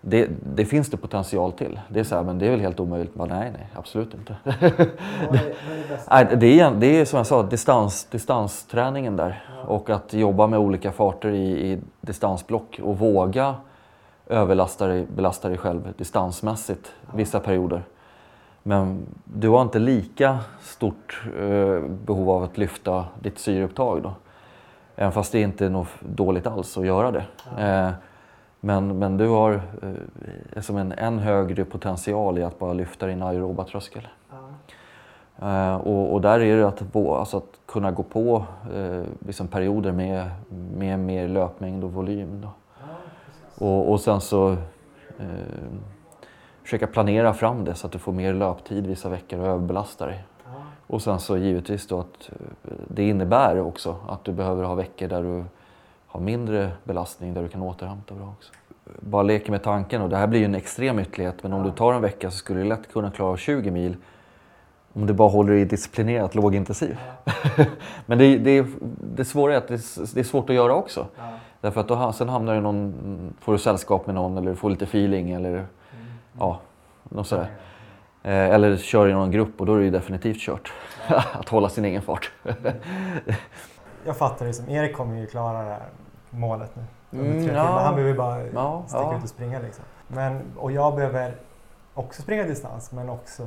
Det, det, finns det potential till. Det är så här, men det är väl helt omöjligt? Men nej, nej, absolut inte. det, är, det är som jag sa, distans, distansträningen där. Och att jobba med olika farter i, i distansblock och våga överlasta dig, belasta dig själv distansmässigt vissa perioder. Men du har inte lika stort eh, behov av att lyfta ditt syreupptag då. Även fast det inte är något dåligt alls att göra det. Eh, men, men du har eh, som en än högre potential i att bara lyfta din aeroba tröskel. Uh, och, och, där är det att, alltså att kunna gå på uh, liksom perioder med, med mer löpmängd och volym. Då. och, och sen så uh, försöka planera fram det så att du får mer löptid vissa veckor och överbelasta dig. Och sen så givetvis då att det innebär också att du behöver ha veckor där du har mindre belastning där du kan återhämta bra också. Bara leker med tanken och det här blir ju en extrem ytterlighet men om du tar en vecka så skulle du lätt kunna klara 20 mil om du bara håller dig disciplinerat lågintensiv. men det, det, det svåra är att det, det, är svårt att göra också. Ja. Därför att då, sen hamnar du någon, får du sällskap med någon eller får lite feeling eller mm. ja, något sådär. Eh, eller kör i någon grupp och då är det ju definitivt kört. att hålla sin egen fart. jag fattar det som, Erik kommer ju klara det här målet nu. Mm, ja. Han behöver bara ja, sticka ja. ut och springa liksom. Men, och jag behöver också springa distans men också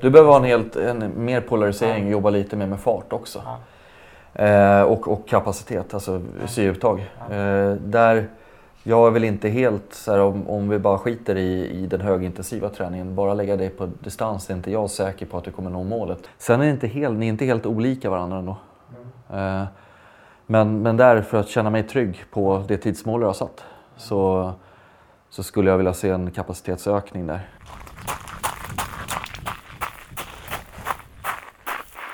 Du behöver ha en, helt, en mer polarisering, ja. jobba lite mer med fart också. Eh, och, och kapacitet, alltså syreupptag. Eh, där jag är väl inte helt, så här, om, om vi bara skiter i, i den högintensiva träningen, bara lägga dig på distans är inte jag säker på att du kommer nå målet. Sen är inte helt, ni är inte helt olika varandra ändå. Mm. Eh, men, men där, för att känna mig trygg på det tidsmål jag har satt, så, så skulle jag vilja se en kapacitetsökning där.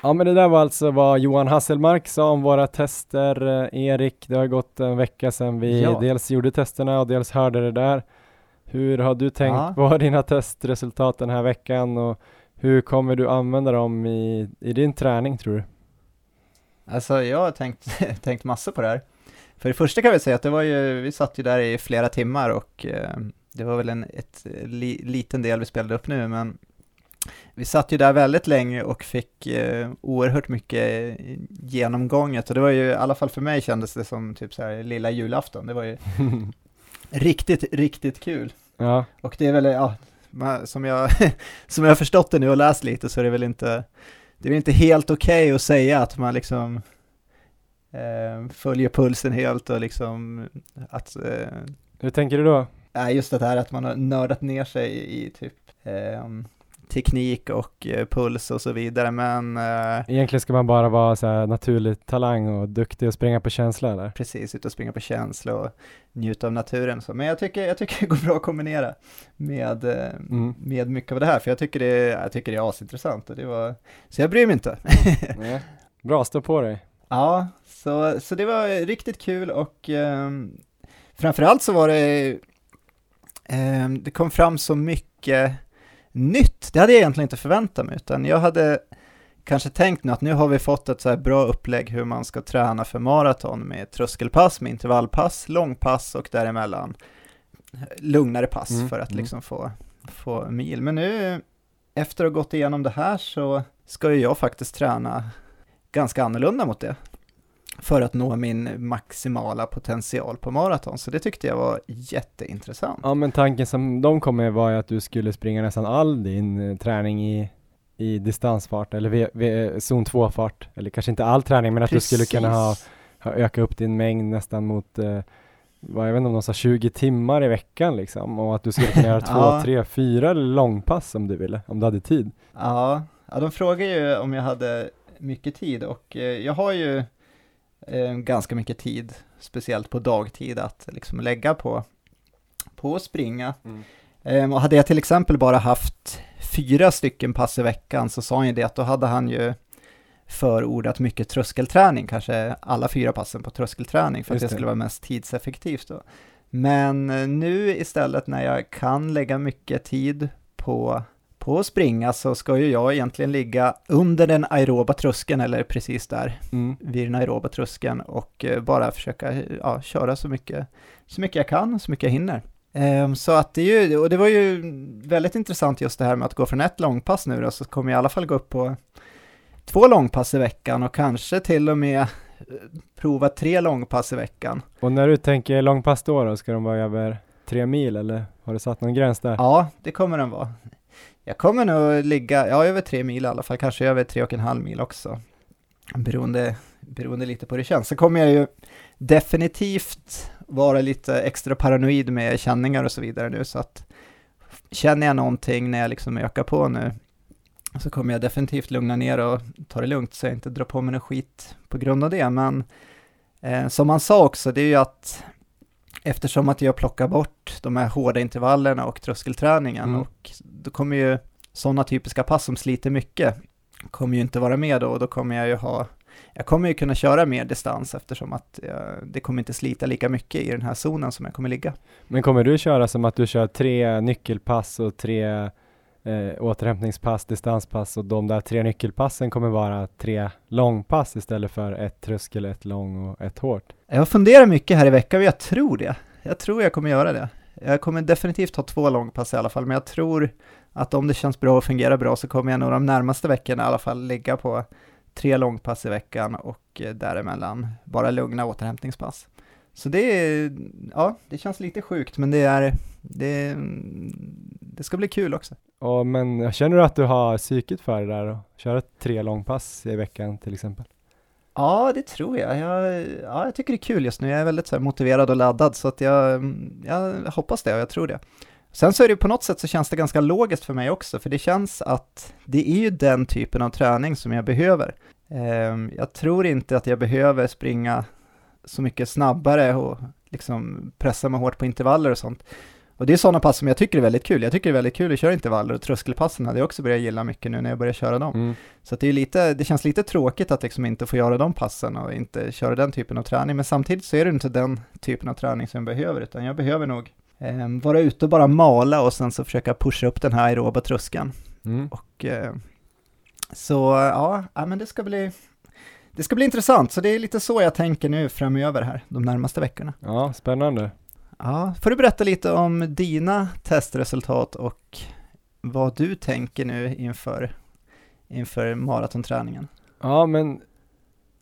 Ja men det där var alltså vad Johan Hasselmark sa om våra tester. Eh, Erik, det har gått en vecka sedan vi ja. dels gjorde testerna och dels hörde det där. Hur har du tänkt ja. på dina testresultat den här veckan och hur kommer du använda dem i, i din träning tror du? Alltså jag har tänkt, tänkt massor på det här. För det första kan vi säga att det var ju, vi satt ju där i flera timmar och eh, det var väl en ett, li, liten del vi spelade upp nu men vi satt ju där väldigt länge och fick eh, oerhört mycket genomgånget och det var ju, i alla fall för mig kändes det som typ så här lilla julafton. Det var ju riktigt, riktigt kul. Ja. Och det är väl, ja, som jag, som jag har förstått det nu och läst lite så är det väl inte, det är väl inte helt okej okay att säga att man liksom eh, följer pulsen helt och liksom att... Eh, Hur tänker du då? Nej, just det här att man har nördat ner sig i, i typ eh, teknik och eh, puls och så vidare, men... Eh, Egentligen ska man bara vara så här naturlig talang och duktig och springa på känsla eller? Precis, ut och springa på känsla och njuta av naturen så. Men jag tycker, jag tycker det går bra att kombinera med, eh, mm. med mycket av det här, för jag tycker det, jag tycker det är asintressant och det var, så jag bryr mig inte. Bra, stå på dig. Ja, så, så det var riktigt kul och eh, framförallt så var det, eh, det kom fram så mycket nytt. Det hade jag egentligen inte förväntat mig, utan jag hade kanske tänkt nu att nu har vi fått ett så här bra upplägg hur man ska träna för maraton med tröskelpass, med intervallpass, långpass och däremellan lugnare pass mm, för att mm. liksom få, få mil. Men nu, efter att ha gått igenom det här så ska ju jag faktiskt träna ganska annorlunda mot det för att nå min maximala potential på maraton. Så det tyckte jag var jätteintressant. Ja, men tanken som de kom med var ju att du skulle springa nästan all din eh, träning i, i distansfart eller v, v, zon 2-fart. Eller kanske inte all träning, men att Precis. du skulle kunna ha, ha öka upp din mängd nästan mot eh, vad, jag vet inte om de sa 20 timmar i veckan liksom och att du skulle kunna göra två, tre, fyra långpass om du ville, om du hade tid. Ja, ja de frågade ju om jag hade mycket tid och eh, jag har ju eh, ganska mycket tid, speciellt på dagtid, att liksom lägga på, på att springa. Mm. Eh, och hade jag till exempel bara haft fyra stycken pass i veckan så sa han ju det att då hade han ju förordat mycket tröskelträning, kanske alla fyra passen på tröskelträning för Just att det, det skulle vara mest tidseffektivt då. Men eh, nu istället när jag kan lägga mycket tid på på att springa så ska ju jag egentligen ligga under den aeroba tröskeln eller precis där mm. vid den aeroba tröskeln och eh, bara försöka ja, köra så mycket, så mycket jag kan, så mycket jag hinner. Um, så att det är ju, och det var ju väldigt intressant just det här med att gå från ett långpass nu då, så kommer jag i alla fall gå upp på två långpass i veckan och kanske till och med eh, prova tre långpass i veckan. Och när du tänker långpass då, då ska de vara över tre mil eller har du satt någon gräns där? Ja, det kommer den vara. Jag kommer nog ligga, ja över tre mil i alla fall, kanske över tre och en halv mil också. Beroende, beroende lite på hur det känns. Så kommer jag ju definitivt vara lite extra paranoid med känningar och så vidare nu, så att känner jag någonting när jag liksom ökar på nu, så kommer jag definitivt lugna ner och ta det lugnt så jag inte drar på mig något skit på grund av det. Men eh, som han sa också, det är ju att eftersom att jag plockar bort de här hårda intervallerna och tröskelträningen mm. och då kommer ju sådana typiska pass som sliter mycket kommer ju inte vara med då och då kommer jag ju ha jag kommer ju kunna köra mer distans eftersom att jag, det kommer inte slita lika mycket i den här zonen som jag kommer ligga. Men kommer du köra som att du kör tre nyckelpass och tre eh, återhämtningspass, distanspass och de där tre nyckelpassen kommer vara tre långpass istället för ett tröskel, ett lång och ett hårt? Jag funderar mycket här i veckan och jag tror det. Jag tror jag kommer göra det. Jag kommer definitivt ha två långpass i alla fall, men jag tror att om det känns bra och fungerar bra så kommer jag nog de närmaste veckorna i alla fall ligga på tre långpass i veckan och eh, däremellan bara lugna återhämtningspass. Så det är, ja, det känns lite sjukt, men det är, det, det ska bli kul också. Ja, men känner du att du har psyket för det där och köra tre långpass i veckan till exempel? Ja, det tror jag. jag. Ja, jag tycker det är kul just nu. Jag är väldigt så motiverad och laddad så att jag, jag hoppas det och jag tror det. Sen så är det på något sätt så känns det ganska logiskt för mig också, för det känns att det är ju den typen av träning som jag behöver. Ehm, jag tror inte att jag behöver springa så mycket snabbare och liksom pressa mig hårt på intervaller och sånt. Och det är sådana pass som jag tycker är väldigt kul. Jag tycker det är väldigt kul att köra intervaller och tröskelpassen hade jag också börjat gilla mycket nu när jag börjar köra dem. Mm. Så det, är lite, det känns lite tråkigt att liksom inte få göra de passen och inte köra den typen av träning. Men samtidigt så är det inte den typen av träning som jag behöver, utan jag behöver nog eh, vara ute och bara mala och sen så försöka pusha upp den här aeroba tröskeln. Mm. Och, eh, så ja, ja, men det ska bli det ska bli intressant, så det är lite så jag tänker nu framöver här, de närmaste veckorna. Ja, spännande. Ja, får du berätta lite om dina testresultat och vad du tänker nu inför, inför maratonträningen? Ja, men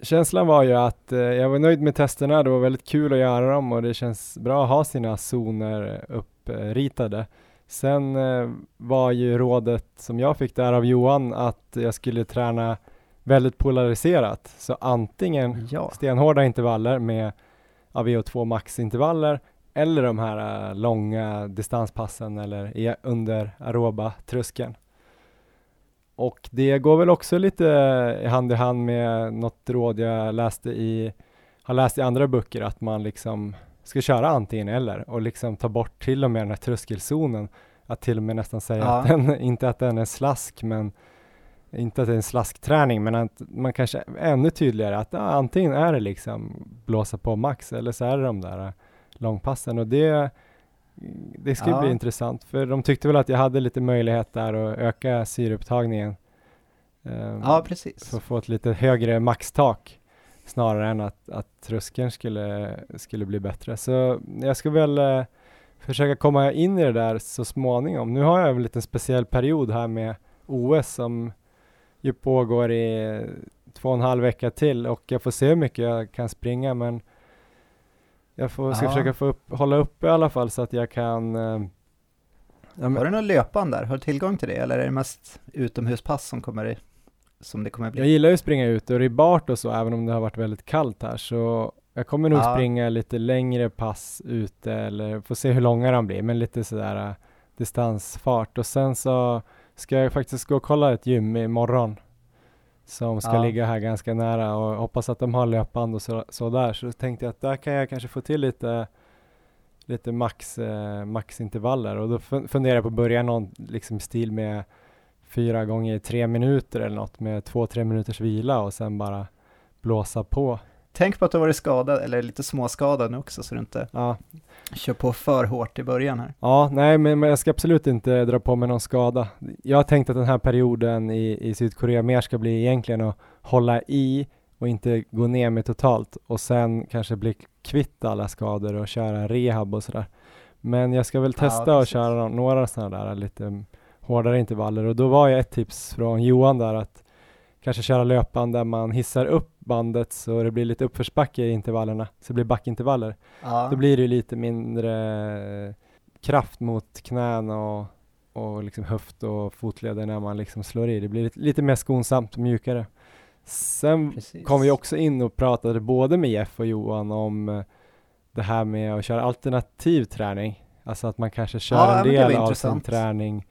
känslan var ju att eh, jag var nöjd med testerna. Det var väldigt kul att göra dem och det känns bra att ha sina zoner uppritade. Sen eh, var ju rådet som jag fick där av Johan att jag skulle träna väldigt polariserat. Så antingen Ja, stenhårda intervaller med AVO2 max-intervaller eller de här äh, långa distanspassen eller under aeroba tröskeln. Och det går väl också lite i hand i hand med något råd jag läste i, har läst i andra böcker att man liksom ska köra antingen eller och liksom ta bort till och med den här tröskelzonen. Att till och med nästan säga Ja. att den, inte att den är slask men inte att det är en slaskträning men att man kanske ännu tydligare att ja, antingen är det liksom blåsa på max eller så är det de där äh, långpassen och det det ska Ja. bli intressant för de tyckte väl att jag hade lite möjlighet där att öka syreupptagningen ehm, ja precis. för att få ett lite högre maxtak snarare än att, att tröskeln skulle, skulle bli bättre. Så jag ska väl eh, försöka komma in i det där så småningom. Nu har jag en liten speciell period här med OS som ju pågår i två och en halv vecka till och jag får se hur mycket jag kan springa men jag får, ska Ja. försöka få upp, hålla uppe i alla fall så att jag kan eh, ja, Har du någon löpan där? Har du tillgång till det eller är det mest utomhuspass som kommer i, som det kommer bli? Jag gillar ju att springa ute och ribart och så, även om det har varit väldigt kallt här, så jag kommer nog Ja. springa lite längre pass ute, eller får se hur långa de blir, men lite sådär äh, distansfart. Och sen så ska jag faktiskt gå och kolla ett gym imorgon, som ska Ja. ligga här ganska nära och hoppas att de har löpband och så, så där. Så tänkte jag att där kan jag kanske få till lite lite max, eh, maxintervaller och då fun- funderar jag på att börja någon liksom stil med fyra gånger tre minuter eller något med två, tre minuters vila och sen bara blåsa på. Tänk på att du varit skadad, eller lite småskadad nu också, så du inte Ja, kör på för hårt i början här. ja nej men, men jag ska absolut inte dra på mig någon skada. Jag har tänkt att den här perioden i, i Sydkorea mer ska bli egentligen att hålla i och inte gå ner med totalt och sen kanske bli kvitt alla skador och köra rehab och sådär. Men jag ska väl Ja, testa att precis. köra några sådana där lite hårdare intervaller och då var ju ett tips från Johan där att kanske köra löpband där man hissar upp bandet så det blir lite uppförsbacke i intervallerna, så det blir backintervaller. Ja, Då blir det ju lite mindre kraft mot knän och, och liksom höft och fotleder när man liksom slår i. Det blir lite, lite mer skonsamt och mjukare. Sen precis. kom vi också in och pratade både med Jeff och Johan om det här med att köra alternativ träning. Alltså att man kanske kör Ja, en del av sin träning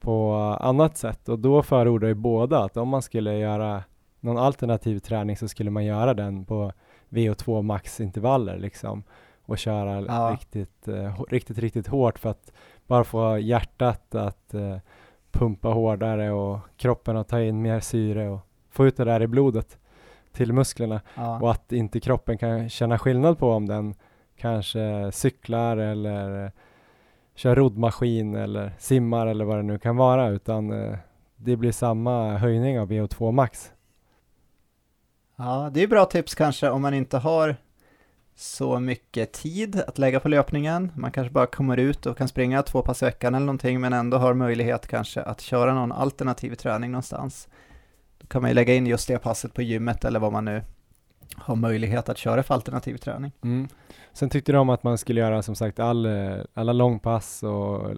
på annat sätt och då förordar ju båda att om man skulle göra någon alternativ träning så skulle man göra den på VO2 max intervaller liksom och köra Ja. riktigt, eh, riktigt, riktigt hårt för att bara få hjärtat att eh, pumpa hårdare och kroppen att ta in mer syre och få ut det där i blodet till musklerna Ja. och att inte kroppen kan känna skillnad på om den kanske cyklar eller kör roddmaskin eller simmar eller vad det nu kan vara utan eh, det blir samma höjning av VO2 max. Ja, det är bra tips kanske om man inte har så mycket tid att lägga på löpningen. Man kanske bara kommer ut och kan springa två pass i veckan eller någonting, men ändå har möjlighet kanske att köra någon alternativ träning någonstans. Då kan man ju lägga in just det passet på gymmet eller vad man nu har möjlighet att köra för alternativ träning. Mm. Sen tyckte de att man skulle göra som sagt all, eh, alla långpass och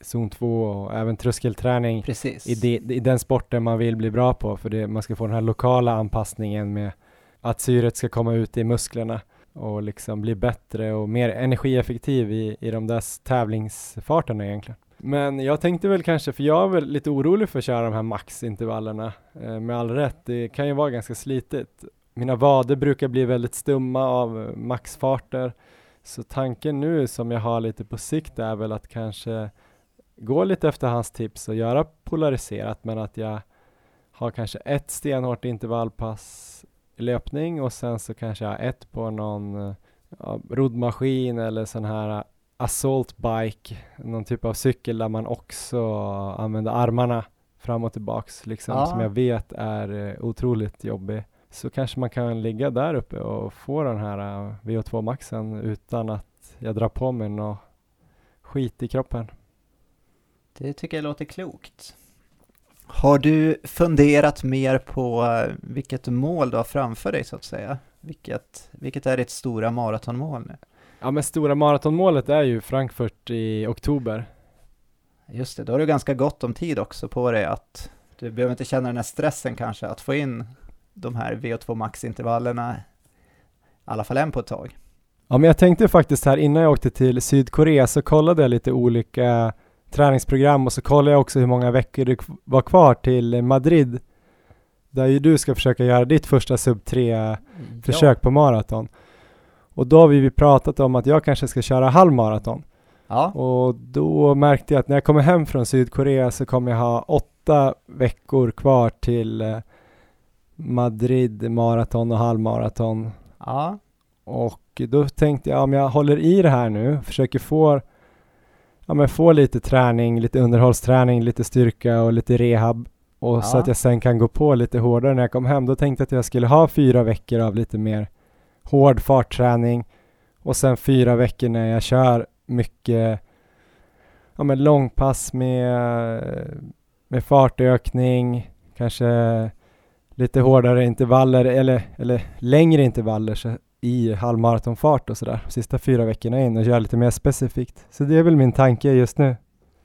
zon 2 och även tröskelträning Precis. i, de, i den sporten man vill bli bra på för det, man ska få den här lokala anpassningen med att syret ska komma ut i musklerna och liksom bli bättre och mer energieffektiv i, i de där tävlingsfarterna egentligen. Men jag tänkte väl kanske, för jag är väl lite orolig för att köra de här maxintervallerna eh, med all rätt. Det kan ju vara ganska slitigt. Mina vader brukar bli väldigt stumma av maxfarter. Så tanken nu som jag har lite på sikt är väl att kanske gå lite efter hans tips och göra polariserat men att jag har kanske ett stenhårt intervallpass löpning och sen så kanske jag har ett på någon ja, roddmaskin eller sån här assault bike, någon typ av cykel där man också använder armarna fram och tillbaks liksom ja. som jag vet är eh, otroligt jobbig. Så kanske man kan ligga där uppe och få den här eh, VO2 maxen utan att jag drar på mig något skit i kroppen. Det tycker jag låter klokt. Har du funderat mer på eh, vilket mål du har framför dig så att säga? Vilket, vilket är ditt stora maratonmål nu? Ja men stora maratonmålet är ju Frankfurt i oktober. Just det, då har du ganska gott om tid också på dig att du behöver inte känna den här stressen kanske att få in de här VO2 max-intervallerna, i alla fall en på ett tag. Ja men jag tänkte faktiskt här innan jag åkte till Sydkorea så kollade jag lite olika träningsprogram och så kollade jag också hur många veckor det var kvar till Madrid där ju du ska försöka göra ditt första sub 3 mm, ja. på maraton. Och då har vi pratat om att jag kanske ska köra halvmaraton. Ja. Och då märkte jag att när jag kommer hem från Sydkorea så kommer jag ha åtta veckor kvar till eh, Madrid maraton och halvmaraton. Ja. Och då tänkte jag om jag håller i det här nu, försöker få, ja, men få lite träning, lite underhållsträning, lite styrka och lite rehab och ja. så att jag sen kan gå på lite hårdare när jag kom hem. Då tänkte jag att jag skulle ha fyra veckor av lite mer hård fartträning och sen fyra veckor när jag kör mycket ja, men långpass med, med fartökning, kanske lite hårdare intervaller eller, eller längre intervaller så i halvmaratonfart och sådär sista fyra veckorna in och köra lite mer specifikt. Så det är väl min tanke just nu.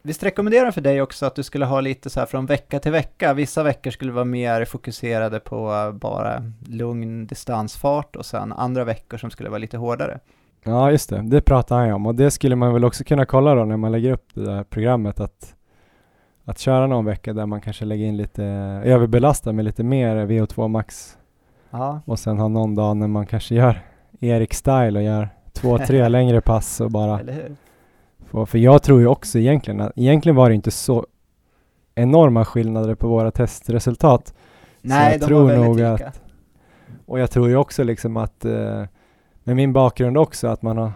Visst rekommenderar för dig också att du skulle ha lite så här från vecka till vecka. Vissa veckor skulle vara mer fokuserade på bara lugn distansfart och sen andra veckor som skulle vara lite hårdare. Ja, just det. Det pratar han ju om och det skulle man väl också kunna kolla då när man lägger upp det där programmet att, att köra någon vecka där man kanske lägger in lite överbelasta med lite mer VO2 max. Ja. Och sen ha någon dag när man kanske gör Erik style och gör två, tre längre pass och bara på. För jag tror ju också egentligen att egentligen var det inte så enorma skillnader på våra testresultat. Nej, så jag de tror var väldigt nog lika. Att, och jag tror ju också liksom att eh, med min bakgrund också att man har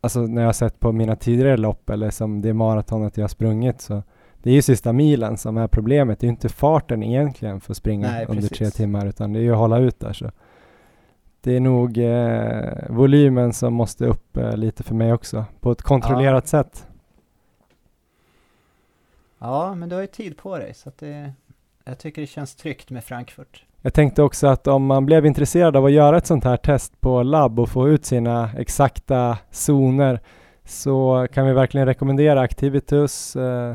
Alltså när jag har sett på mina tidigare lopp eller som det maratonet jag har sprungit så det är ju sista milen som är problemet. Det är ju inte farten egentligen för att springa Nej, under tre timmar utan det är ju att hålla ut där så det är nog eh, volymen som måste upp eh, lite för mig också, på ett kontrollerat ja. sätt. Ja, men du har ju tid på dig, så att det, jag tycker det känns tryggt med Frankfurt. Jag tänkte också att om man blev intresserad av att göra ett sånt här test på labb och få ut sina exakta zoner så kan vi verkligen rekommendera Activitus. Eh,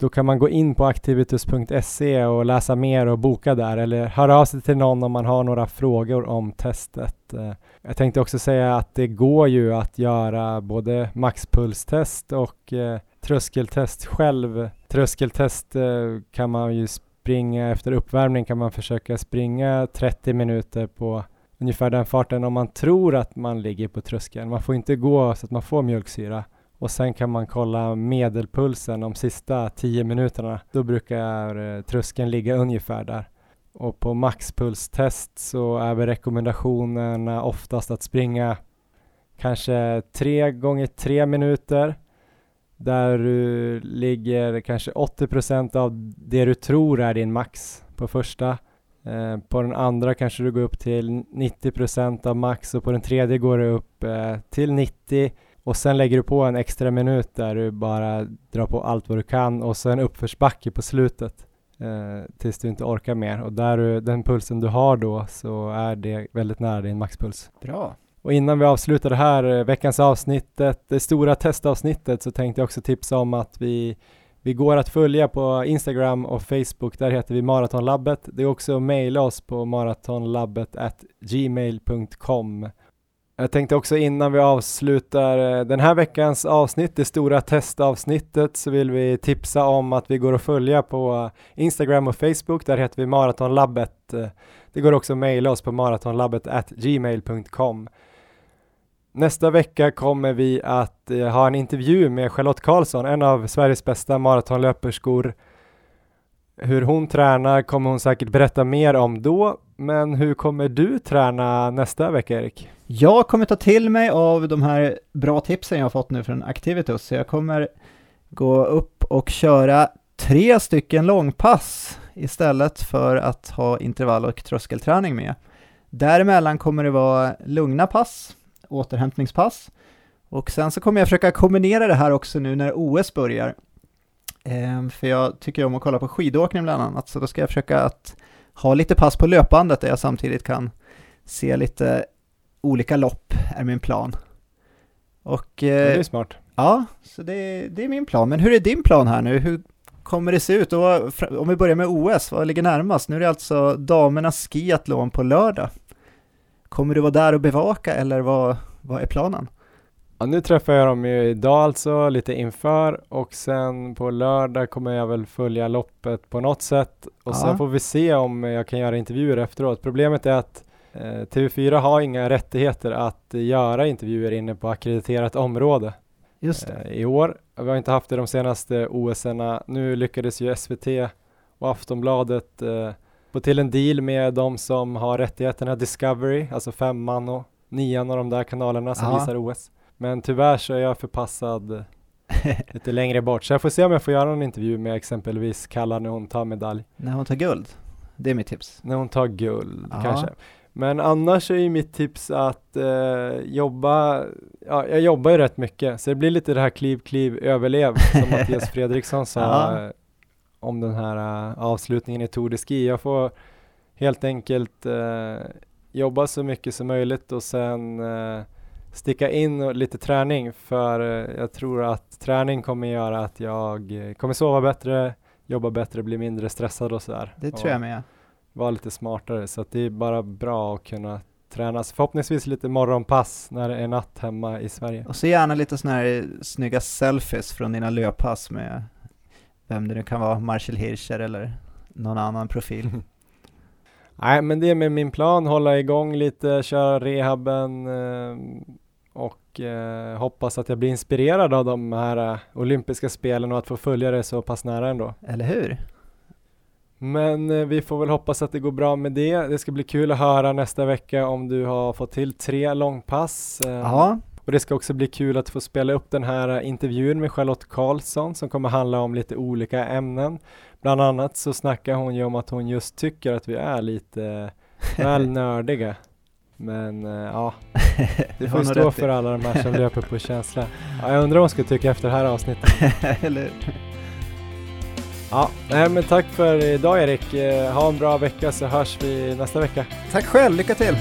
då kan man gå in på activitus.se och läsa mer och boka där eller höra av sig till någon om man har några frågor om testet. Eh, jag tänkte också säga att det går ju att göra både maxpulstest och eh, tröskeltest själv. Tröskeltest eh, kan man ju springa efter uppvärmning kan man försöka springa 30 minuter på ungefär den farten om man tror att man ligger på tröskeln. Man får inte gå så att man får mjölksyra och sen kan man kolla medelpulsen de sista 10 minuterna. Då brukar eh, tröskeln ligga ungefär där. Och på maxpulstest så är väl rekommendationerna oftast att springa kanske 3 gånger 3 minuter där du ligger kanske 80% av det du tror är din max på första. Eh, på den andra kanske du går upp till 90% av max och på den tredje går du upp eh, till 90 och sen lägger du på en extra minut där du bara drar på allt vad du kan och sen uppförsbacke på slutet eh, tills du inte orkar mer. Och där du, den pulsen du har då så är det väldigt nära din maxpuls. Bra. Och innan vi avslutar det här eh, veckans avsnittet, det stora testavsnittet, så tänkte jag också tipsa om att vi Vi går att följa på Instagram och Facebook, där heter vi Maratonlabbet. Det är också att mejla oss på maratonlabbet gmail.com. Jag tänkte också innan vi avslutar eh, den här veckans avsnitt, det stora testavsnittet, så vill vi tipsa om att vi går att följa på Instagram och Facebook. Där heter vi Maratonlabbet. Eh, det går också att mejla oss på maratonlabbet gmail.com. Nästa vecka kommer vi att eh, ha en intervju med Charlotte Karlsson, en av Sveriges bästa maratonlöperskor. Hur hon tränar kommer hon säkert berätta mer om då, men hur kommer du träna nästa vecka Erik? Jag kommer ta till mig av de här bra tipsen jag har fått nu från Activitus, så jag kommer gå upp och köra tre stycken långpass istället för att ha intervall och tröskelträning med. Däremellan kommer det vara lugna pass, återhämtningspass, och sen så kommer jag försöka kombinera det här också nu när OS börjar. Ehm, för jag tycker om att kolla på skidåkning bland annat, så då ska jag försöka att ha lite pass på löpbandet där jag samtidigt kan se lite olika lopp, är min plan. Och... Eh, det är smart. Ja, så det, det är min plan. Men hur är din plan här nu? Hur kommer det se ut? Och om vi börjar med OS, vad ligger närmast? Nu är det alltså damernas skiathlon på lördag. Kommer du vara där och bevaka eller vad, vad är planen? Ja, nu träffar jag dem ju idag alltså, lite inför och sen på lördag kommer jag väl följa loppet på något sätt och ja. sen får vi se om jag kan göra intervjuer efteråt. Problemet är att eh, TV4 har inga rättigheter att göra intervjuer inne på akkrediterat område. Just det. Eh, I år, vi har inte haft det de senaste OS-erna. Nu lyckades ju SVT och Aftonbladet eh, få till en deal med de som har rättigheterna Discovery, alltså femman och nian och de där kanalerna som ja. visar OS. Men tyvärr så är jag förpassad lite längre bort, så jag får se om jag får göra en intervju med exempelvis Kalla när hon tar medalj. När hon tar guld? Det är mitt tips. När hon tar guld, Aha. kanske. Men annars är ju mitt tips att eh, jobba, ja, jag jobbar ju rätt mycket, så det blir lite det här kliv, kliv, överlev som Mattias Fredriksson sa eh, om den här uh, avslutningen i Tour de Ski. Jag får helt enkelt uh, jobba så mycket som möjligt och sen uh, sticka in lite träning för jag tror att träning kommer göra att jag kommer sova bättre, jobba bättre, bli mindre stressad och sådär. Det tror jag med. Vara lite smartare så att det är bara bra att kunna tränas. Förhoppningsvis lite morgonpass när det är natt hemma i Sverige. Och så gärna lite sådana här snygga selfies från dina löppass med vem det nu kan vara, Marshall Hirscher eller någon annan profil. Nej, men det är med min plan, hålla igång lite, köra rehaben eh, och eh, hoppas att jag blir inspirerad av de här eh, olympiska spelen och att få följa det så pass nära ändå. Eller hur? Men eh, vi får väl hoppas att det går bra med det. Det ska bli kul att höra nästa vecka om du har fått till tre långpass. Eh, ja. Och det ska också bli kul att få spela upp den här intervjun med Charlotte Karlsson som kommer handla om lite olika ämnen. Bland annat så snackar hon ju om att hon just tycker att vi är lite väl nördiga. Men ja, det får stå för alla de här som löper på känsla. Ja, jag undrar vad hon skulle tycka efter det här avsnittet. Eller Ja, nej men tack för idag Erik. Eh, ha en bra vecka så hörs vi nästa vecka. Tack själv, lycka till!